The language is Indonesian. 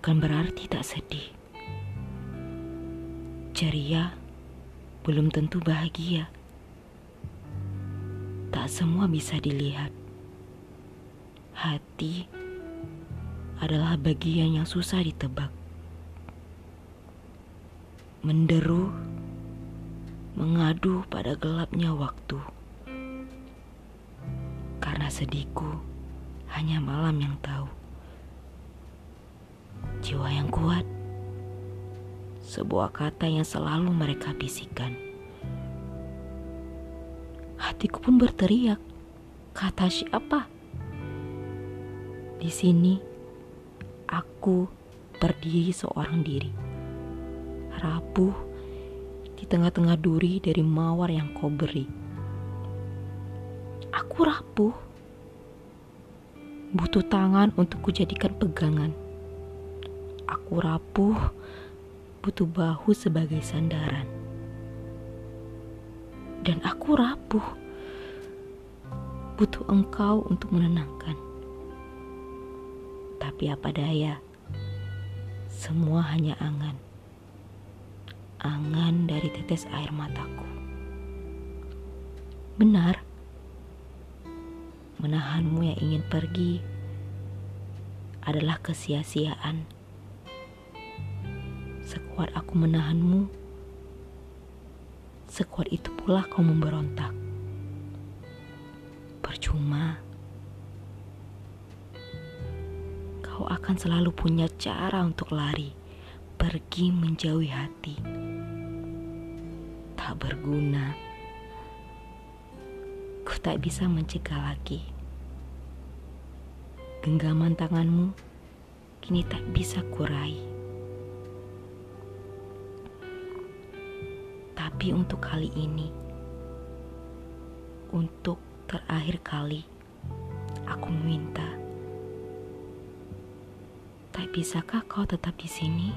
bukan berarti tak sedih. Ceria belum tentu bahagia. Tak semua bisa dilihat. Hati adalah bagian yang susah ditebak. Menderu, mengadu pada gelapnya waktu. Karena sedihku hanya malam yang tahu. Jiwa yang kuat, sebuah kata yang selalu mereka bisikan. Hatiku pun berteriak, kata siapa? Di sini, aku berdiri seorang diri, rapuh di tengah-tengah duri dari mawar yang kau beri. Aku rapuh, butuh tangan untuk kujadikan pegangan. Aku rapuh, butuh bahu sebagai sandaran. Dan aku rapuh, butuh engkau untuk menenangkan. Tapi apa daya, semua hanya angan. Angan dari tetes air mataku. Benar, menahanmu yang ingin pergi adalah kesia-siaan. Sekuat aku menahanmu, sekuat itu pula kau memberontak. Percuma, kau akan selalu punya cara untuk lari, pergi menjauhi hati. Tak berguna, ku tak bisa mencegah lagi. Genggaman tanganmu kini tak bisa kurai. Tapi untuk kali ini, untuk terakhir kali, aku meminta. Tak bisakah kau tetap di sini?